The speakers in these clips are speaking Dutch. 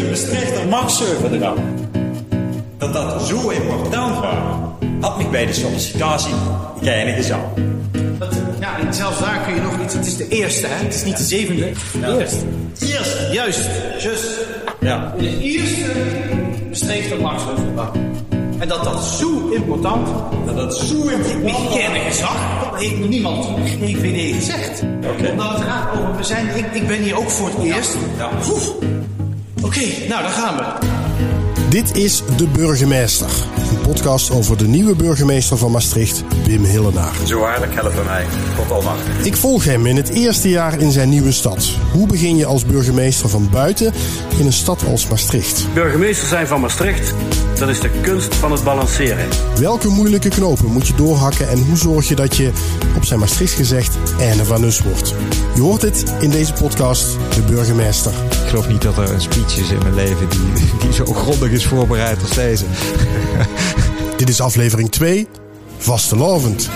hele Maastrichter machtsverdrag. Dat dat zo important was, had mij bij de sollicitatie geen gezag. Ja, en zelfs daar kun je nog iets. Het is de eerste, hè? Het is niet de zevende. Eerst. Eerst. Juist. Just. Ja. De eerste bestreeft de machtsverdrag. En dat dat zo important. Dat dat zo important Ik ken gezag. Dat heeft niemand GVD gezegd. Oké. Omdat het gaat over. We zijn, ik, ik ben hier ook voor het eerst. Ja. Oeh. Oké, nou daar gaan we. Dit is De Burgemeester. Een podcast over de nieuwe burgemeester van Maastricht, Wim Hillenaar. Zo waarlijk helpen mij. Tot almachtig. Ik volg hem in het eerste jaar in zijn nieuwe stad. Hoe begin je als burgemeester van buiten in een stad als Maastricht? Burgemeester zijn van Maastricht, dat is de kunst van het balanceren. Welke moeilijke knopen moet je doorhakken en hoe zorg je dat je, op zijn Maastricht gezegd, ene van us wordt? Je hoort het in deze podcast, De Burgemeester. Ik geloof niet dat er een speech is in mijn leven die, die zo grondig is voorbereid als deze. Dit is aflevering 2, Vastelavond.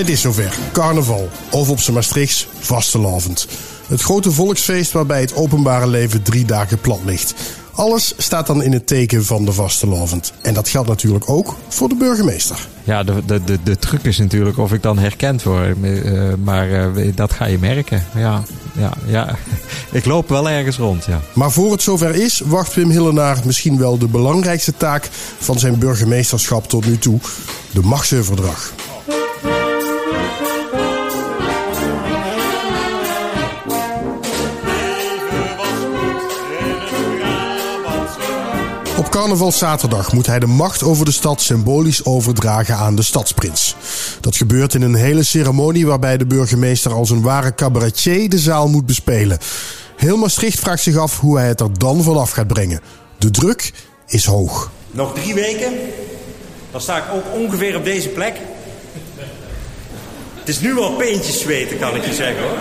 Het is zover. Carnaval. Of op zijn Maastrichts vastelavond. Het grote volksfeest waarbij het openbare leven drie dagen plat ligt. Alles staat dan in het teken van de vastelavond. En dat geldt natuurlijk ook voor de burgemeester. Ja, de, de, de, de truc is natuurlijk of ik dan herkend word. Eh, maar eh, dat ga je merken. Ja, ja, ja. Ik loop wel ergens rond, ja. Maar voor het zover is, wacht Wim Hillenaar misschien wel de belangrijkste taak van zijn burgemeesterschap tot nu toe: de machtsoverdrag. Op carnavalszaterdag moet hij de macht over de stad symbolisch overdragen aan de stadsprins. Dat gebeurt in een hele ceremonie waarbij de burgemeester als een ware cabaretier de zaal moet bespelen. Heel Maastricht vraagt zich af hoe hij het er dan vanaf gaat brengen. De druk is hoog. Nog drie weken, dan sta ik ook ongeveer op deze plek. Het is nu al peentjes zweten, kan ik je zeggen hoor.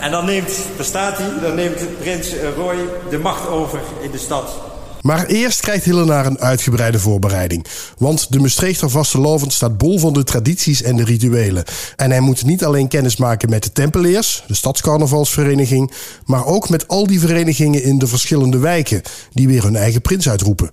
En dan neemt, daar staat hij, dan neemt prins Roy de macht over in de stad. Maar eerst krijgt Hillenaar een uitgebreide voorbereiding. Want de Maastrichter vastelovend staat bol van de tradities en de rituelen. En hij moet niet alleen kennis maken met de Tempeleers, de stadscarnavalsvereniging, maar ook met al die verenigingen in de verschillende wijken, die weer hun eigen prins uitroepen.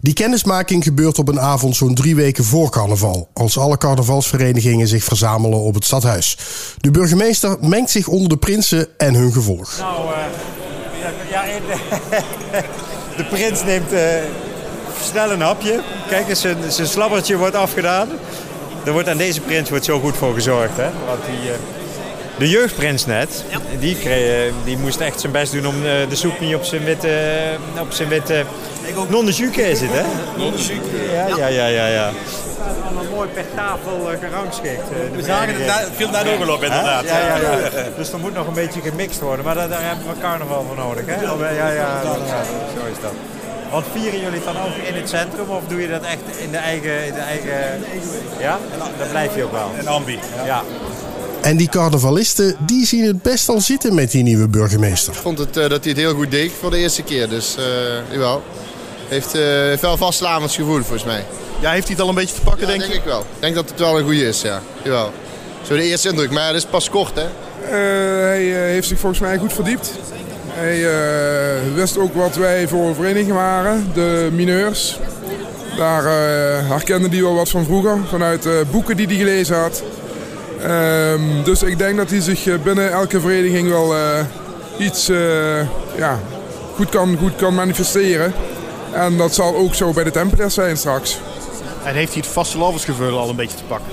Die kennismaking gebeurt op een avond zo'n drie weken voor carnaval, als alle carnavalsverenigingen zich verzamelen op het stadhuis. De burgemeester mengt zich onder de prinsen en hun gevolg. Nou, eh, ja, ja, de prins neemt eh, snel een hapje. Kijk eens, zijn, zijn slabbertje wordt afgedaan. Er wordt aan deze prins wordt zo goed voor gezorgd. Hè? Want die, eh, de jeugdprins net, die, kreeg, die moest echt zijn best doen om eh, de soep niet op zijn witte... op zijn witte non de jus hè? Non de Ja, ja, ja, ja. ja. Allemaal mooi per tafel uh, gerangschikt. We zagen het na- veel naar doorgelopen inderdaad. Ja, ja, ja. Dus er moet nog een beetje gemixt worden. Maar daar, daar hebben we carnaval voor nodig. Hè? Ja, ja, ja, ja, zo is dat. Want vieren jullie dan ook in het centrum of doe je dat echt in de eigen... In de eigen ja? Dan blijf je ook wel. En ambi. Ja. En die carnavalisten, die zien het best al zitten met die nieuwe burgemeester. Ik vond het, eh, dat hij het heel goed deed voor de eerste keer. Dus eh jawel. Heeft, eh, heeft wel vastelavonds gevoel volgens mij. Ja, heeft hij het al een beetje te pakken, Ja, denk denk je? ik wel. Ik denk dat het wel een goede is, ja. Jawel. Zo de eerste indruk. Maar het is pas kort, hè. Eh, hij eh, heeft zich volgens mij goed verdiept. Hij eh, wist ook wat wij voor een vereniging waren, de mineurs. Daar herkende hij wel wat van vroeger, vanuit eh, boeken die hij gelezen had. Ehm, dus ik denk dat hij zich binnen elke vereniging wel eh, iets eh, ja, goed, kan, goed kan manifesteren. En dat zal ook zo bij de Tempelers zijn straks. En heeft hij het vastelavondsgevoel al een beetje te pakken?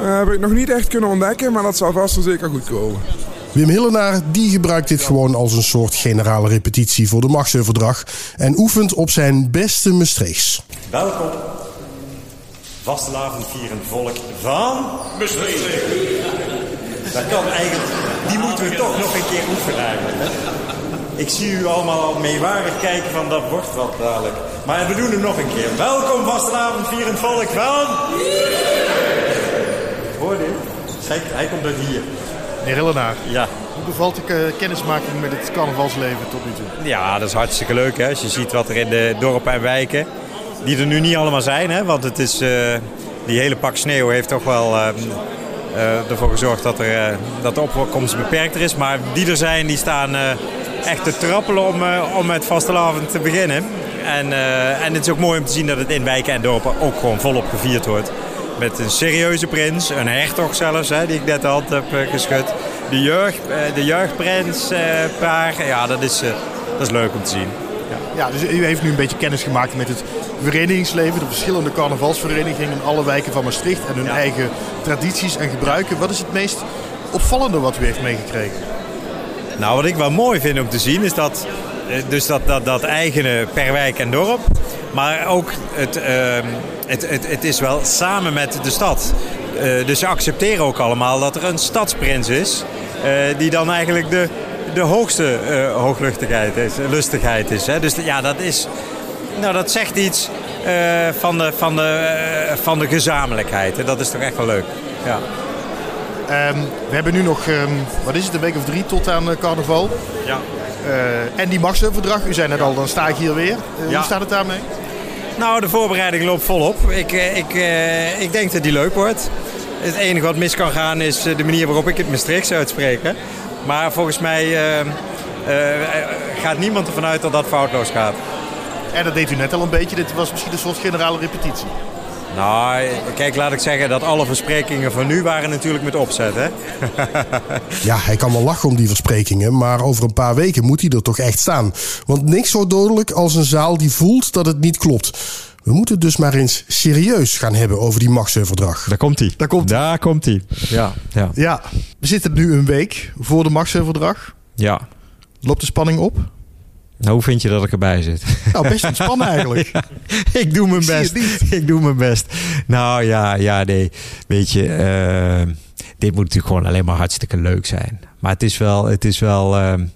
Eh, heb ik nog niet echt kunnen ontdekken, maar dat zal vast en zeker goed komen. Wim Hillenaar die gebruikt dit gewoon als een soort generale repetitie voor de machtsoverdrag en oefent op zijn beste Maastrichts. Welkom. Vastelavond vierend volk van... Maastricht. Dat kan eigenlijk... Die moeten we toch nog een keer oefenen eigenlijk. Ik zie u allemaal al meewarig kijken van dat wordt wat dadelijk. Maar we doen hem nog een keer. Welkom vastelavond vierend volk van... Hoor je? Kijk, hij komt uit hier. Meneer Hillenaar, Ja. hoe bevalt de eh, kennismaking met het carnavalsleven tot nu toe? Ja, dat is hartstikke leuk hè. Als je ziet wat er in de dorpen en wijken, die er nu niet allemaal zijn hè. Want het is, eh, die hele pak sneeuw heeft toch wel ehm, eh, ervoor gezorgd dat, er, dat de opkomst beperkter is. Maar die er zijn, die staan echt te trappelen om, om met vastelavond te beginnen. En, eh, en het is ook mooi om te zien dat het in wijken en dorpen ook gewoon volop gevierd wordt. Met een serieuze prins, een hertog zelfs, hè, die ik net de hand heb eh, geschud. De, jeugd, eh, de jeugdprinspaar, ja, dat is, dat is leuk om te zien. Ja, dus u heeft nu een beetje kennis gemaakt met het verenigingsleven, de verschillende carnavalsverenigingen in alle wijken van Maastricht en hun eigen tradities en gebruiken. Wat is het meest opvallende wat u heeft meegekregen? Nou, wat ik wel mooi vind om te zien is dat, dus dat, dat, dat eigene per wijk en dorp. Maar ook het, ehm, het, het, het is wel samen met de stad. Eh, dus ze accepteren ook allemaal dat er een stadsprins is. eh, die dan eigenlijk de, de hoogste eh, hoogluchtigheid is, lustigheid is. Hè? Dus ja, dat is. Nou, dat zegt iets eh, van, de, van, de, eh, van de gezamenlijkheid. En dat is toch echt wel leuk. Ja. Ehm, we hebben nu nog, ehm, wat is het, een week of drie tot aan eh, carnaval. Ja. En die Maxverdrag, u zei net al, dan sta ik hier weer. Eh, Ja. Hoe staat het daarmee? Nou, de voorbereiding loopt volop. Ik, eh, ik, eh, ik denk dat die leuk wordt. Het enige wat mis kan gaan is de manier waarop ik het Maastrichts uitspreek. Maar volgens mij gaat niemand ervan uit dat dat foutloos gaat. En dat deed u net al een beetje. Dit was misschien een soort generale repetitie. Nou, kijk, laat ik zeggen dat alle versprekingen van nu waren natuurlijk met opzet. Hè? Ja, hij kan wel lachen om die versprekingen, maar over een paar weken moet hij er toch echt staan. Want niks zo dodelijk als een zaal die voelt dat het niet klopt. We moeten het dus maar eens serieus gaan hebben over die Maxi-verdrag. Daar komt hij. Daar komt Daar komt hij. Ja, ja, Ja, we zitten nu een week voor de Maxverdrag. ja. Loopt de spanning op? Nou, hoe vind je dat ik erbij zit? Nou, best ontspannen eigenlijk. ik doe mijn best. Ik doe mijn best. Nou ja, ja, nee. Weet je, eh, dit moet natuurlijk gewoon alleen maar hartstikke leuk zijn. Maar het is wel, het is wel. ehm, eh,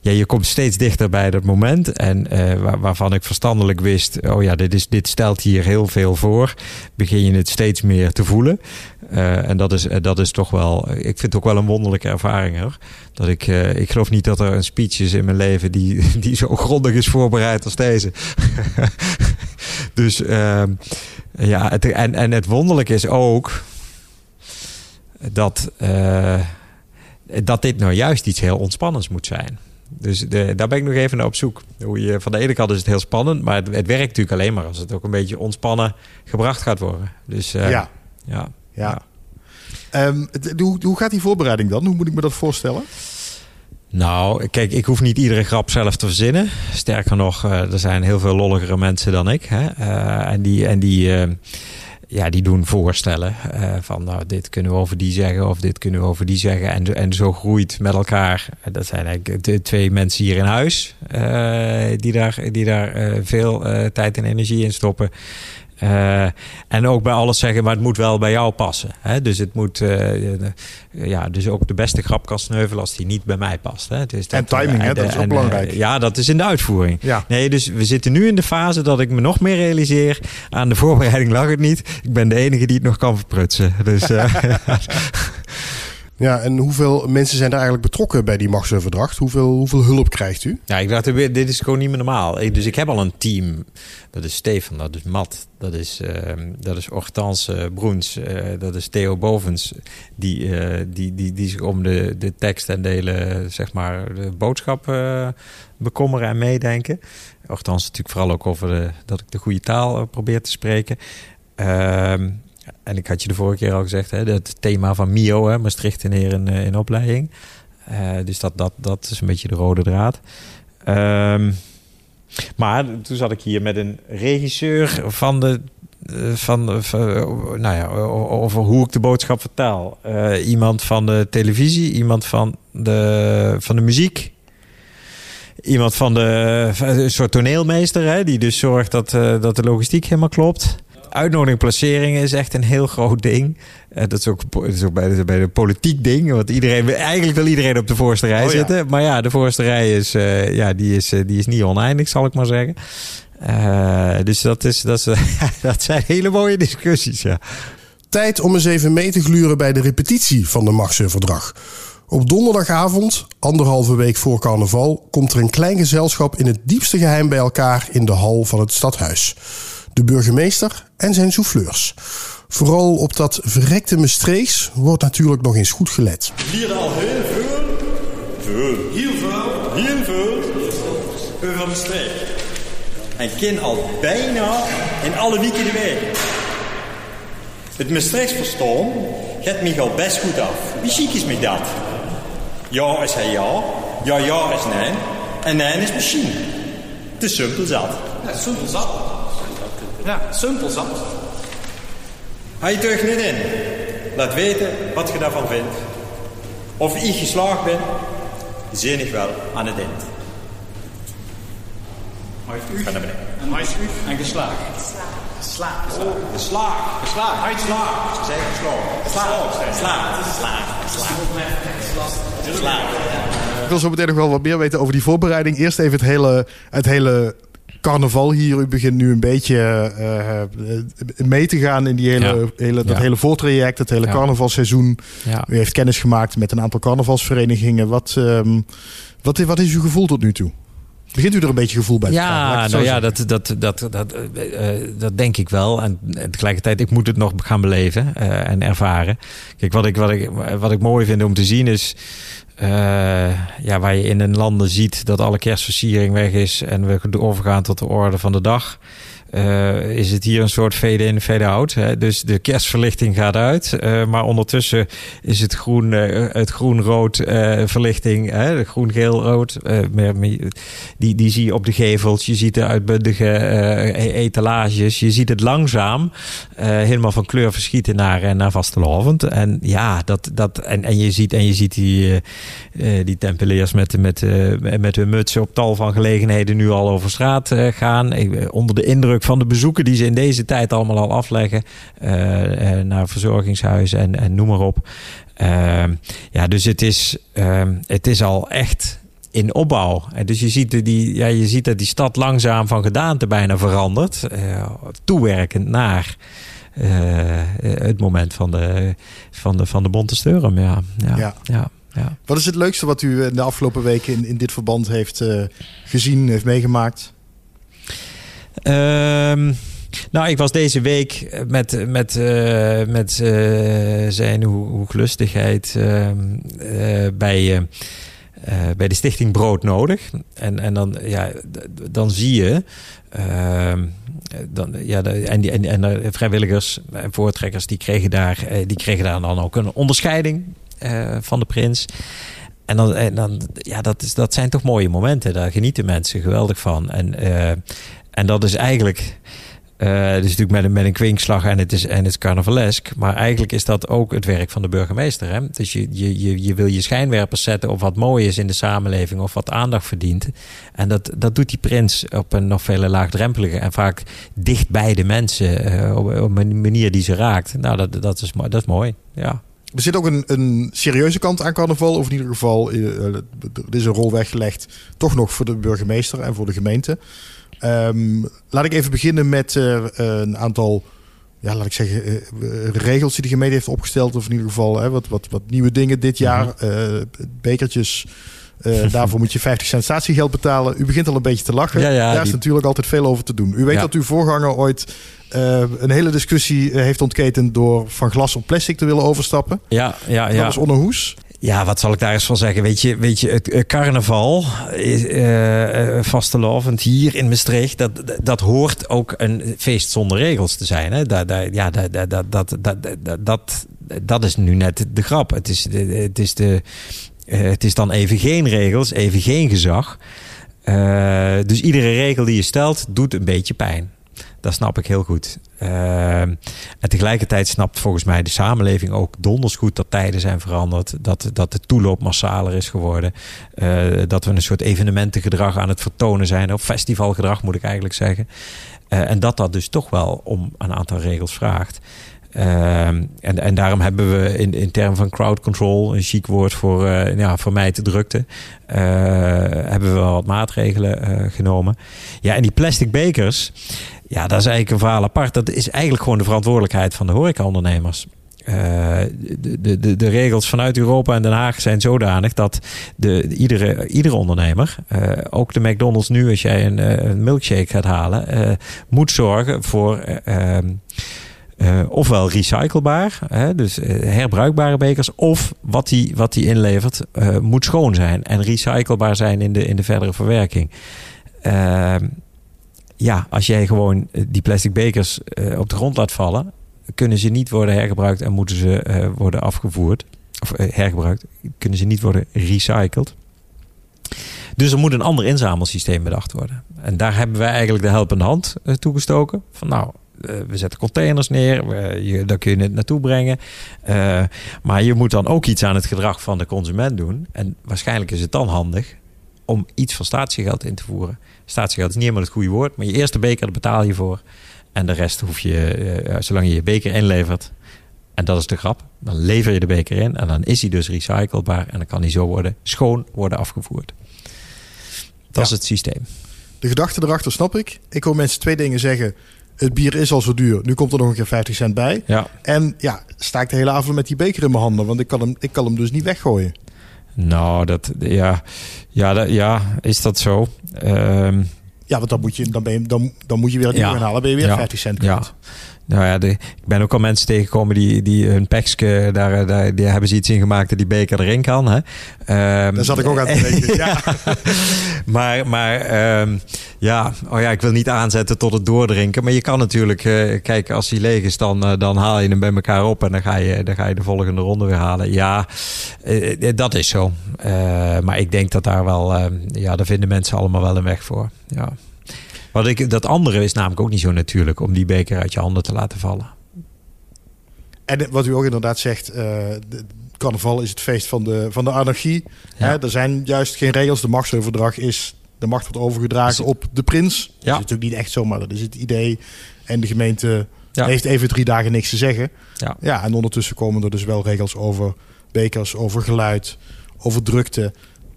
ja, je komt steeds dichter bij dat moment. En eh, waar- waarvan ik verstandelijk wist: oh ja, dit, is, dit stelt hier heel veel voor. Begin je het steeds meer te voelen. Eh, en dat is, eh, dat is toch wel. Ik vind het ook wel een wonderlijke ervaring hoor. Dat ik, eh, ik geloof niet dat er een speech is in mijn leven die, die zo grondig is voorbereid als deze. dus ehm, ja, het, en, en het wonderlijke is ook dat, eh, dat dit nou juist iets heel ontspannends moet zijn. Dus de, daar ben ik nog even naar op zoek. Hoe je, van de ene kant is het heel spannend, maar het, het werkt natuurlijk alleen maar als het ook een beetje ontspannen gebracht gaat worden. Dus eh, Ja. ja. Ja. Ehm, het- hoe, hoe gaat die voorbereiding dan? Hoe moet ik me dat voorstellen? Nou, kijk, ik hoef niet iedere grap zelf te verzinnen. Sterker nog, eh, er zijn heel veel lolligere mensen dan ik. Hè? Eh, en die, en die, eh, ja, die doen voorstellen eh, van nou, dit kunnen we over die zeggen of dit kunnen we over die zeggen. En, en zo groeit met elkaar. eh, Dat zijn eigenlijk de twee mensen hier in huis eh, die daar, die daar veel tijd en energie in stoppen. Eh, en ook bij alles zeggen, maar het moet wel bij jou passen. Hè? Dus het moet, eh, eh, ja, dus ook de beste grap kan sneuvelen als die niet bij mij past. Hè? Dus En timing, hè, dat is ook en, belangrijk. ja, dat is in de uitvoering. Ja. Nee, dus we zitten nu in de fase dat ik me nog meer realiseer. Aan de voorbereiding lag het niet. Ik ben de enige die het nog kan verprutsen. Dus Ja, en hoeveel mensen zijn er eigenlijk betrokken bij die Maxi-verdrag? Hoeveel, hoeveel hulp krijgt u? Ja, ik dacht, dit is gewoon niet meer normaal. Dus ik heb al een team. Dat is Stefan, dat is Matt, dat is, ehm dat is Hortense eh, Broens, eh, dat is Theo Bovens. Die, eh, die, die, die zich om de, de tekst en delen, zeg maar, de boodschap eh, bekommeren en meedenken. Hortense natuurlijk vooral ook over de, dat ik de goede taal eh, probeer te spreken. Ehm, en ik had je de vorige keer al gezegd, hè, het thema van MIO, hè, Maastricht in Heer in, eh, in opleiding. Eh, dus dat, dat, dat is een beetje de rode draad. Ehm, maar toen zat ik hier met een regisseur van de. eh, Van, van, nou ja, over hoe ik de boodschap vertaal. Iemand van de televisie, iemand van de, van de muziek. Iemand van de een soort toneelmeester, hè, die dus zorgt dat, dat de logistiek helemaal klopt. Uitnodiging placeringen is echt een heel groot ding. Eh, dat is ook, dat is ook bij, de, bij de politiek ding. Want iedereen, wil- eigenlijk wil iedereen op de voorste rij Oh ja. zitten. Maar ja, de voorste rij is, eh, ja, die is, eh, die is niet oneindig, zal ik maar zeggen. Eh, dus dat, is, dat, is, dat zijn hele mooie discussies, ja. Tijd om eens even mee te gluren bij de repetitie van de Maxi-verdrag. Op donderdagavond, anderhalve week voor carnaval, komt er een klein gezelschap in het diepste geheim bij elkaar in de hal van het stadhuis. De burgemeester en zijn souffleurs. Vooral op dat verrekte Mestreeks wordt natuurlijk nog eens goed gelet. Vierde al heel veel. Veel. Heel veel. Heel veel. Over de streek. En ken al bijna in alle weken de week. Het Maastrichts verstaan gaat mij al best goed af. Wie chic is mij dat? Ja is hij ja, ja ja is nee en nee is misschien. Te simpel zat. Ja, simpel zat. Ja, simpel zat. Ga je terug niet in. Laat weten wat je daarvan vindt. Of ik geslaagd ben, zie ik wel aan het eind. Ga naar beneden. En hij en geslaagd. Geslaagd. Geslaagd. Geslaagd. Geslaagd. Hij geslaagd. Ze zijn geslaagd. Geslaagd. Geslaagd. Geslaagd. Geslaagd. Ik wil zo meteen nog wel wat meer weten over die voorbereiding. Eerst even het hele, het hele carnaval hier. U begint nu een beetje eh, eh, mee te gaan in die hele, Ja. hele, dat Ja. hele voortraject, het hele Ja. carnavalseizoen. Ja. U heeft kennis gemaakt met een aantal carnavalsverenigingen. Wat, ehm, wat, wat is uw gevoel tot nu toe? Begint u er een beetje gevoel bij te Ja, nou ja, dat, dat, dat, dat, eh, dat denk ik wel. En, en tegelijkertijd, ik moet het nog gaan beleven eh, en ervaren. Kijk, wat ik, wat, ik, wat ik mooi vind om te zien is... eh, ja, waar je in een landen ziet dat alle kerstversiering weg is... en we overgaan tot de orde van de dag... eh, is het hier een soort fade-in, fade-out. hè. Dus de kerstverlichting gaat uit. eh, maar ondertussen is het groen, eh, het groen-rood verlichting, hè, groen-geel-rood. die, die zie je op de gevels. Je ziet de uitbundige e- etalages. Je ziet het langzaam helemaal van kleur verschieten naar, naar vastelavond. En ja, dat, dat, en, en, je ziet, en je ziet die, die tempeliers met, met, met hun mutsen op tal van gelegenheden nu al over straat gaan. Onder de indruk van de bezoeken die ze in deze tijd allemaal al afleggen. eh, eh, naar verzorgingshuizen en, en noem maar op. Ehm, ja, dus het is, ehm, het is al echt in opbouw. En dus je ziet, die, ja, je ziet dat die stad langzaam van gedaante bijna verandert. eh, toewerkend naar het moment van de, van de, van de Bonte Steurum. Ja, ja, Ja. ja. ja, Wat is het leukste wat u in de afgelopen weken in, in dit verband heeft gezien, heeft meegemaakt? Ehm, nou, ik was deze week met, met, eh, met eh, zijn hoe, hoeglustigheid ehm, eh, bij, bij de stichting Brood Nodig. En, en dan, ja, dan zie je... ehm, dan, ja, en, die, en, en vrijwilligers en voortrekkers die kregen, daar, die kregen daar dan ook een onderscheiding van de prins. En dan, en dan ja, dat, is, dat zijn toch mooie momenten. Daar genieten mensen geweldig van. En, en dat is eigenlijk. eh dus natuurlijk met een, met een kwinkslag en het, is, en het carnavalesk. Maar eigenlijk is dat ook het werk van de burgemeester. Hè? Dus je, je, je, je wil je schijnwerpers zetten op wat mooi is in de samenleving of wat aandacht verdient. En dat, dat doet die prins op een nog veel laagdrempelige en vaak dicht bij de mensen. eh, op, een manier die ze raakt. Nou, dat, dat, is, dat is mooi. Ja. Er zit ook een, een serieuze kant aan carnaval. Of in ieder geval, eh, er is een rol weggelegd. Toch nog voor de burgemeester en voor de gemeente. Ehm, laat ik even beginnen met eh, een aantal, ja, laat ik zeggen, eh, regels die de gemeente heeft opgesteld. Of in ieder geval hè, wat, wat, wat nieuwe dingen dit jaar. Eh, bekertjes. daarvoor moet je 50 cent statiegeld betalen. U begint al een beetje te lachen. Ja, ja, Daar is natuurlijk altijd veel over te doen. U weet Ja. dat uw voorganger ooit een hele discussie heeft ontketend door van glas op plastic te willen overstappen. Ja, ja, ja. Dat was Onno Hoes. Ja, wat zal ik daar eens van zeggen? Weet je, weet je het carnaval, uh, vastelovend hier in Maastricht, dat, dat hoort ook een feest zonder regels te zijn. Hè? Dat, dat, ja, dat, dat, dat, dat, dat, dat is nu net de grap. Het is, het is, de, eh, het is dan even geen regels, even geen gezag. Dus iedere regel die je stelt, doet een beetje pijn. Dat snap ik heel goed. Eh, en tegelijkertijd snapt volgens mij de samenleving ook donders goed dat tijden zijn veranderd. Dat, dat de toeloop massaler is geworden. Eh, dat we een soort evenementengedrag aan het vertonen zijn. Of festivalgedrag moet ik eigenlijk zeggen. Eh, en dat dat dus toch wel om een aantal regels vraagt. Ehm, en, en daarom hebben we in, in termen van crowd control, een chic woord voor eh ja, vermijd de drukte, eh, hebben we wel wat maatregelen eh, genomen. Ja, en die plastic bekers, ja, dat is eigenlijk een verhaal apart. Dat is eigenlijk gewoon de verantwoordelijkheid van de horecaondernemers. de, de, de, de, regels vanuit Europa en Den Haag zijn zodanig dat de, iedere, iedere ondernemer, ook de McDonald's nu, als jij een, een milkshake gaat halen, moet zorgen voor. Ehm, ofwel recyclebaar, hè, dus herbruikbare bekers, of wat die, wat die inlevert moet schoon zijn en recyclebaar zijn in de, in de verdere verwerking. Ehm, ja, als jij gewoon die plastic bekers op de grond laat vallen, kunnen ze niet worden hergebruikt en moeten ze worden afgevoerd. Of hergebruikt, kunnen ze niet worden recycled. Dus er moet een ander inzamelsysteem bedacht worden. En daar hebben wij eigenlijk de helpende hand toegestoken. Van nou, we zetten containers neer, we, je, daar kun je het naartoe brengen. maar je moet dan ook iets aan het gedrag van de consument doen. En waarschijnlijk is het dan handig om iets van statiegeld in te voeren. Statiegeld is niet helemaal het goede woord, maar je eerste beker, daar betaal je voor. En de rest hoef je, uh, zolang je je beker inlevert, en dat is de grap, dan lever je de beker in en dan is hij dus recyclebaar en dan kan hij zo worden schoon worden afgevoerd. Dat is het systeem. De gedachte erachter snap ik. Ik hoor mensen twee dingen zeggen. Het bier is al zo duur. Nu komt er nog een keer 50 cent bij. Ja. En ja, sta ik de hele avond met die beker in mijn handen. Want ik kan hem, ik kan hem dus niet weggooien. Nou, dat, ja, ja, dat, ja is dat zo? Um, ja, want dan moet je, dan ben je, dan, dan moet je weer het ja. halen. Ben je weer ja. 50 cent kwijt. Ja. Nou ja, de, ik ben ook al mensen tegengekomen die, die hun pekske, daar, daar die hebben ze iets in gemaakt dat die beker erin kan. Hè? Um, daar zat ik ook aan te denken. ja. maar maar um, ja, oh ja, ik wil niet aanzetten tot het doordrinken. Maar je kan natuurlijk, uh, kijk, als hij leeg is, dan, uh, dan haal je hem bij elkaar op en dan ga je, dan ga je de volgende ronde weer halen. Ja, uh, dat is zo. maar ik denk dat daar wel, ja, daar vinden mensen allemaal wel een weg voor. Ja. Wat ik, dat andere is namelijk ook niet zo natuurlijk om die beker uit je handen te laten vallen. En wat u ook inderdaad zegt, uh, carnaval is het feest van de, van de anarchie. Ja. Hè, er zijn juist geen regels. De machtsoverdrag is, de macht wordt overgedragen op de prins. Ja. Dat is natuurlijk niet echt zo, maar dat is het idee. En de gemeente ja. heeft even drie dagen niks te zeggen. Ja. ja, en ondertussen komen er dus wel regels over bekers, over geluid, over drukte.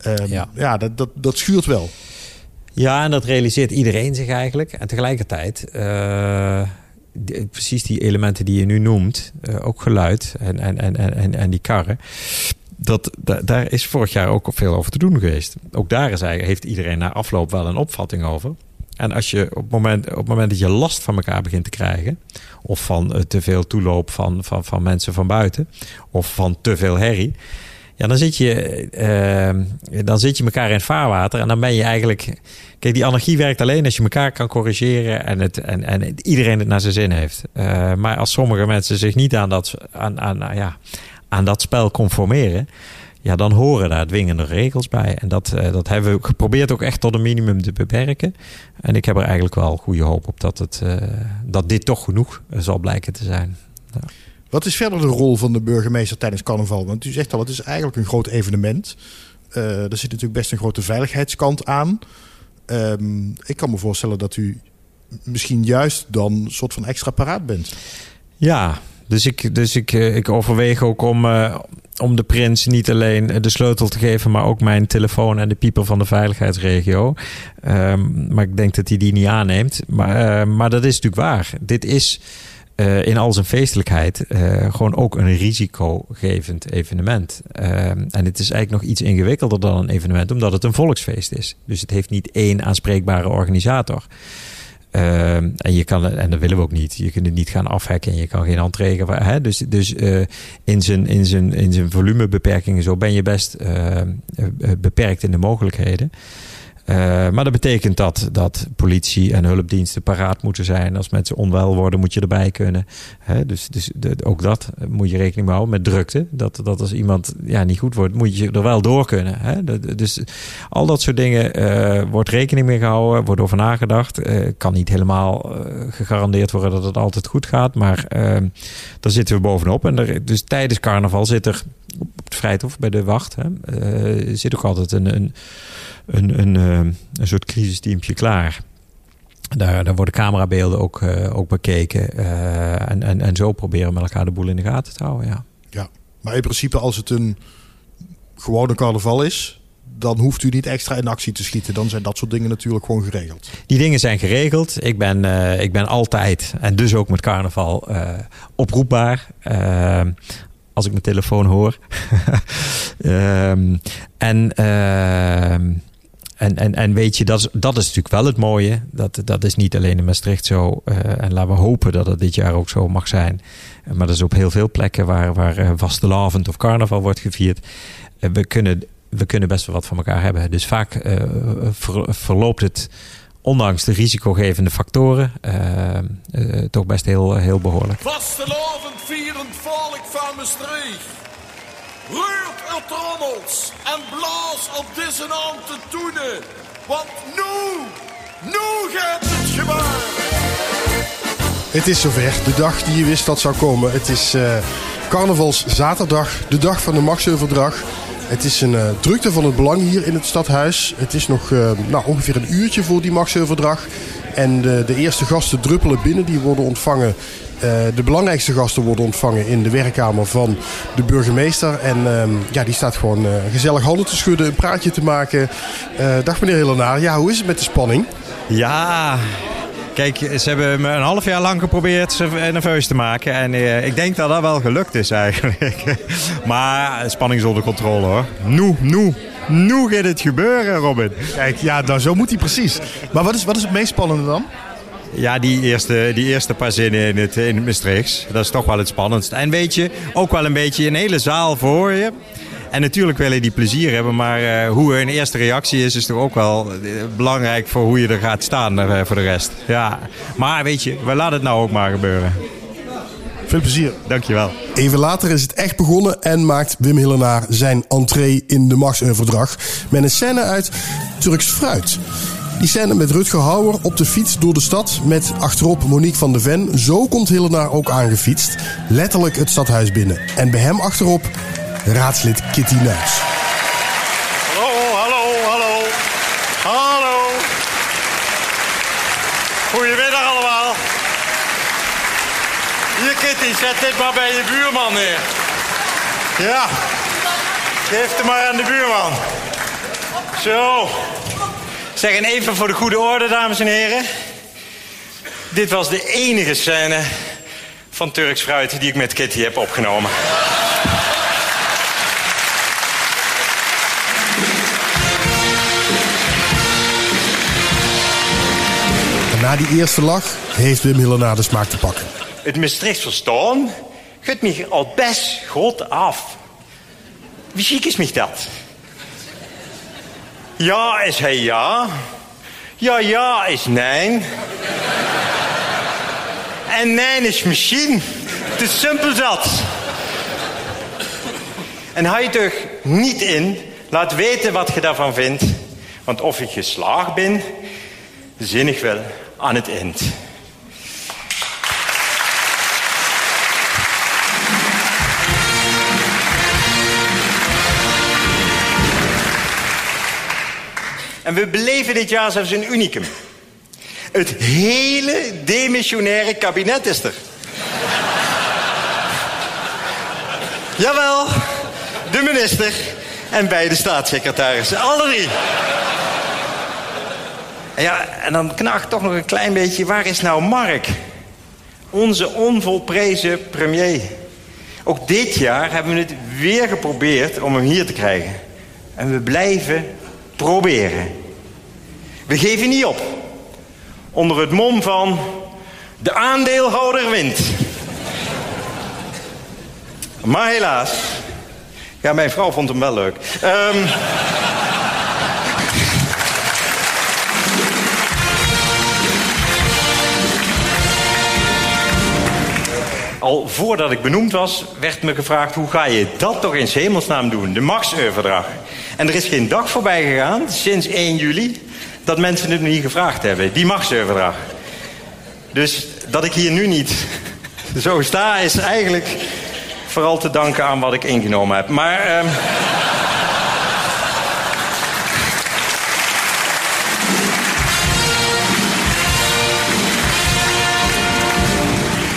Um, ja, ja dat, dat, dat schuurt wel. Ja, en dat realiseert iedereen zich eigenlijk. En tegelijkertijd, uh, precies die elementen die je nu noemt, uh, ook geluid en, en, en, en, en die karren. Dat, daar is vorig jaar ook veel over te doen geweest. Ook daar is heeft iedereen na afloop wel een opvatting over. En als je op het moment, op het moment dat je last van elkaar begint te krijgen, of van uh, te veel toeloop van, van, van mensen van buiten, of van te veel herrie, ja, dan zit je, uh, dan zit je elkaar in het vaarwater en dan ben je eigenlijk. Kijk, die anarchie werkt alleen als je elkaar kan corrigeren en, het, en, en iedereen het naar zijn zin heeft. Uh, maar als sommige mensen zich niet aan dat, aan, aan, ja, aan dat spel conformeren, ja, dan horen daar dwingende regels bij. En dat, uh, dat hebben we geprobeerd ook echt tot een minimum te beperken. En ik heb er eigenlijk wel goede hoop op dat, het, dat dit toch genoeg zal blijken te zijn. Ja. Wat is verder de rol van de burgemeester tijdens carnaval? Want u zegt al, het is eigenlijk een groot evenement. Uh, er zit natuurlijk best een grote veiligheidskant aan. Um, ik kan me voorstellen dat u misschien juist dan een soort van extra paraat bent. Ja, dus ik, dus ik, eh, ik overweeg ook om, uh, om de prins niet alleen de sleutel te geven, maar ook mijn telefoon en de pieper van de veiligheidsregio. Um, maar ik denk dat hij die niet aanneemt. Maar, maar dat is natuurlijk waar. Dit is uh, in al zijn feestelijkheid uh, gewoon ook een risicogevend evenement. Uh, en het is eigenlijk nog iets ingewikkelder dan een evenement, omdat het een volksfeest is. Dus het heeft niet één aanspreekbare organisator. en, je kan, en dat willen we ook niet. Je kunt het niet gaan afhekken en je kan geen entree. Hè? Dus, dus in, zijn, in, zijn, in zijn volumebeperkingen zo ben je best beperkt in de mogelijkheden. Uh, maar dat betekent dat, dat politie en hulpdiensten paraat moeten zijn. Als mensen onwel worden, moet je erbij kunnen. Dus, dus de, ook dat moet je rekening houden met drukte. Dat, dat als iemand ja, niet goed wordt, moet je er wel door kunnen. Hè? Dus al dat soort dingen uh, wordt rekening mee gehouden, wordt over nagedacht. Uh, kan niet helemaal gegarandeerd worden dat het altijd goed gaat. Maar daar zitten we bovenop. En dus tijdens carnaval zit er op het Vrijthof bij de wacht. Hè, zit ook altijd een, een een, een, eh, een soort crisisteampje klaar. Daar, daar worden camerabeelden ook, uh, ook bekeken. Uh, en, en, en zo proberen we met elkaar de boel in de gaten te houden. Ja. ja, maar in principe als het een gewone carnaval is, dan hoeft u niet extra in actie te schieten. Dan zijn dat soort dingen natuurlijk gewoon geregeld. Die dingen zijn geregeld. Ik ben, eh, ik ben altijd, en dus ook met carnaval, oproepbaar. Als ik mijn telefoon hoor. um, en, ehm, en, en, en weet je, dat is, dat is natuurlijk wel het mooie. Dat, dat is niet alleen in Maastricht zo. en laten we hopen dat het dit jaar ook zo mag zijn. Maar dat is op heel veel plekken waar, waar vastelavond of carnaval wordt gevierd. we kunnen we kunnen best wel wat van elkaar hebben. Dus vaak uh, ver, verloopt het, ondanks de risicogevende factoren, uh, uh, toch best heel, heel behoorlijk. Vastelavond vierend volk van Maastricht. Reurt er trommels en blaas op deze naam te toenen. Want nu, nu gaat het gebeuren. Het is zover. De dag die je wist dat zou komen. Het is uh, carnavalszaterdag. De dag van de Maxheuveldrag. Het is een uh, drukte van het belang hier in het stadhuis. Het is nog uh, nou, ongeveer een uurtje voor die Maxheuveldrag. En de, eerste gasten druppelen binnen. Die worden ontvangen. Uh, de belangrijkste gasten worden ontvangen in de werkkamer van de burgemeester. En ja, die staat gewoon gezellig handen te schudden, een praatje te maken. dag meneer Hillenaar, ja, hoe is het met de spanning? Ja, Kijk, ze hebben me een half jaar lang geprobeerd ze nerveus te maken. En uh, ik denk dat dat wel gelukt is eigenlijk. maar spanning is onder controle hoor. Nu, nu. Nu gaat het gebeuren, Robin. Kijk, ja, nou, zo moet hij precies. Maar wat is, wat is het meest spannende dan? Ja, die eerste, die eerste paar zinnen in het, in het Maastrichts. Dat is toch wel het spannendst. En weet je, ook wel een beetje een hele zaal voor je. En natuurlijk willen die plezier hebben, maar uh, hoe hun eerste reactie is, is toch ook wel uh, belangrijk voor hoe je er gaat staan uh, voor de rest. Ja, maar weet je, we laten het nou ook maar gebeuren. Veel plezier. Dankjewel. Even later is het echt begonnen en maakt Wim Hillenaar zijn entree in de Max-verdrag met een scène uit Turks Fruit. Die scène met Rutger Hauer op de fiets door de stad met achterop Monique van de Ven. Zo komt Hillenaar ook aangefietst. Letterlijk het stadhuis binnen. En bij hem achterop raadslid Kitty Nuis. Hallo, hallo, hallo. Hallo. Goedemiddag allemaal. Hier Kitty, zet dit maar bij je buurman neer. Ja. Geef het maar aan de buurman. Zo. Zeg, en even voor de goede orde, dames en heren. Dit was de enige scène van Turks Fruit die ik met Kitty heb opgenomen. Na die eerste lach heeft Wim Hillenaar de smaak te pakken. Het Maastricht verstaan gaat me al best goed af. Wie ziek is mij dat? Ja is hij ja. Ja, ja is nee. En nee is misschien. Te simpel dat. En hij toch niet in. Laat weten wat je daarvan vindt. Want of ik geslaagd ben, zinnig wel aan het eind. En we beleven dit jaar zelfs een unicum. Het hele demissionaire kabinet is er. Jawel, de minister en beide staatssecretarissen. Alle drie. Ja, en dan knaagt toch nog een klein beetje, waar is nou Mark? Onze onvolprezen premier. Ook dit jaar hebben we het weer geprobeerd om hem hier te krijgen. En we blijven proberen. We geven niet op. Onder het mom van de aandeelhouder wint. Maar helaas. Ja, mijn vrouw vond hem wel leuk. Um, al voordat ik benoemd was, werd me gevraagd... hoe ga je dat toch in hemelsnaam doen, de Max-overdrag? En er is geen dag voorbij gegaan, sinds 1 juli... dat mensen het niet gevraagd hebben, die Max-overdrag. Dus dat ik hier nu niet zo sta, is eigenlijk vooral te danken aan wat ik ingenomen heb. Maar... Um...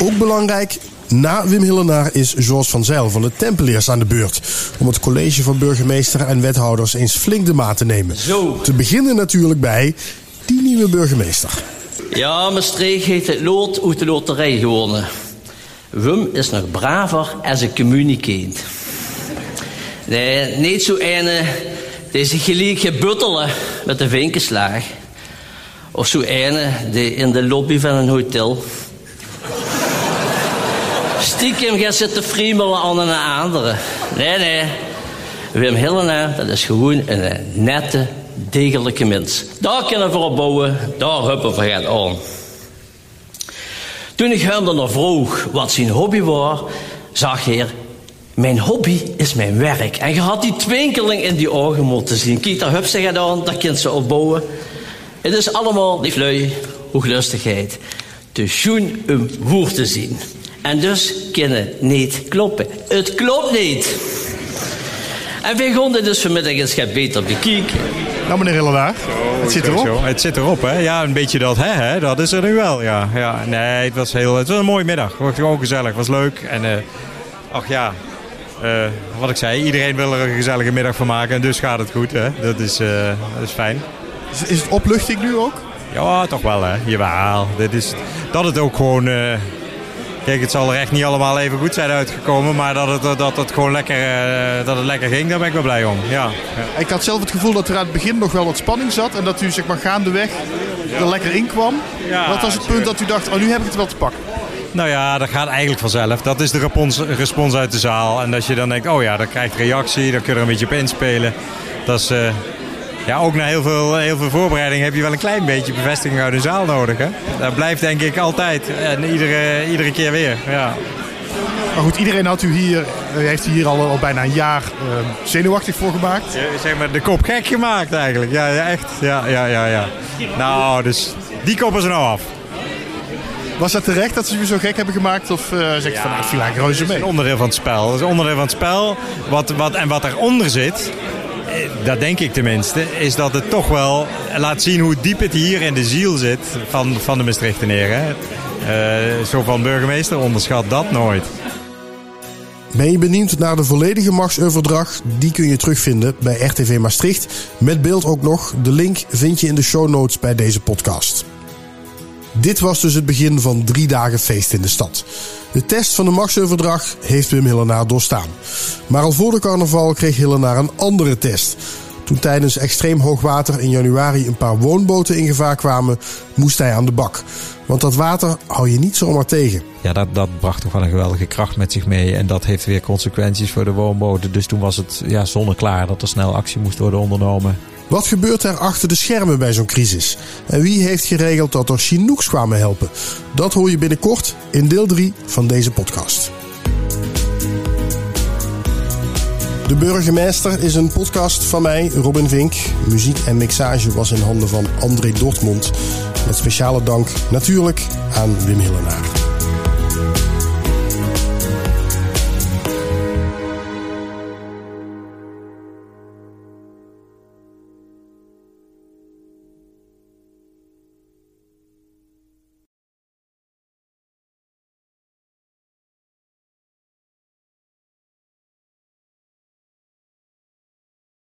Ook belangrijk, Na Wim Hillenaar is George van Zijl van de Tempeliers aan de beurt. Om het college van burgemeester en wethouders eens flink de maat te nemen. Zo. Te beginnen natuurlijk bij die nieuwe burgemeester. Ja, Maastricht heeft het lood uit de loterij gewonnen. Wim is nog braver als een communicaat. Nee, niet zo ene die zich gelijk gebuttelen met de vinkenslaag. Of zo ene die in de lobby van een hotel stiekem gaat zitten friemelen aan een andere. Nee, nee. Wim Hillenaar, dat is gewoon een nette, degelijke mens. Daar kunnen we op bouwen, daar huppen we het aan. Toen ik hem dan vroeg wat zijn hobby was, zag hij... Mijn hobby is mijn werk. En je had die twinkeling in die ogen moeten zien. Kijk, daar hup ze aan, daar kunt ze opbouwen. Het is allemaal lieflui, hooglustigheid. Te schoen om woord te zien. En dus kunnen het niet kloppen. Het klopt niet. En wij gaan dit dus vanmiddag eens gaan beter bekijken. Nou, meneer Hillenaar, het zit erop. Zo, Het zit erop, hè? Ja, een beetje dat hè, hè, dat is er nu wel. Ja, ja. Nee, het was, heel, het was een mooie middag. Het was gewoon gezellig, het was leuk. En eh, ach ja, eh, wat ik zei, iedereen wil er een gezellige middag van maken. En dus gaat het goed, hè? Dat is, eh, dat is fijn. Is, is het opluchting nu ook? Ja, toch wel, hè? Jawel. Dit is, dat het ook gewoon... Kijk, het zal er echt niet allemaal even goed zijn uitgekomen. Maar dat het, dat het gewoon lekker, eh, dat het lekker ging, daar ben ik wel blij om. Ja. ja. Ik had zelf het gevoel dat er aan het begin nog wel wat spanning zat. En dat u zeg maar gaandeweg er lekker in kwam. Ja, wat was het punt dat u dacht, oh nu heb ik het wel te pakken? Nou ja, dat gaat eigenlijk vanzelf. Dat is de respons, uit de zaal. En als je dan denkt, oh ja, dat krijgt reactie, dan kun je er een beetje op inspelen. Dat is, eh, ja, ook na heel veel, heel veel voorbereiding heb je wel een klein beetje bevestiging uit de zaal nodig. Hè? Dat blijft denk ik altijd. En iedere, iedere keer weer. Ja. Maar goed, iedereen had u hier, eh, heeft u hier al, al bijna een jaar eh, zenuwachtig voor gemaakt. Ja, Zeg maar de kop gek gemaakt eigenlijk. Ja, ja echt. Ja, ja, ja, ja. Nou, dus die koppen ze nou af. Was dat terecht dat ze u zo gek hebben gemaakt? Of uh, zeg je van, nou, viel eigenlijk reuze Dat is mee? een onderdeel van het spel. Dat is een onderdeel van het spel. Wat, wat, en wat eronder zit, eh, dat denk ik tenminste, is dat het toch wel laat zien hoe diep het hier in de ziel zit van, van de Maastrichtenaren. Eh zo van burgemeester, onderschat dat nooit. Ben je benieuwd naar de volledige machtsoverdracht? Die kun je terugvinden bij RTV Maastricht. Met beeld ook nog. De link vind je in de show notes bij deze podcast. Dit was dus het begin van drie dagen feest in de stad. De test van de machtsoverdracht heeft Wim Hillenaar doorstaan. Maar al voor de carnaval kreeg Hillenaar een andere test. Toen tijdens extreem hoogwater in januari een paar woonboten in gevaar kwamen, moest hij aan de bak. Want dat water hou je niet zomaar tegen. Ja, dat, dat bracht toch wel een geweldige kracht met zich mee. En dat heeft weer consequenties voor de woonboten. Dus toen was het ja, zonneklaar dat er snel actie moest worden ondernomen. Wat gebeurt er achter de schermen bij zo'n crisis? En wie heeft geregeld dat er Chinooks kwamen helpen? Dat hoor je binnenkort in deel 3 van deze podcast. De Burgemeester is een podcast van mij, Robin Vink. Muziek en mixage was in handen van André Dortmund. Met speciale dank natuurlijk aan Wim Hillenaar.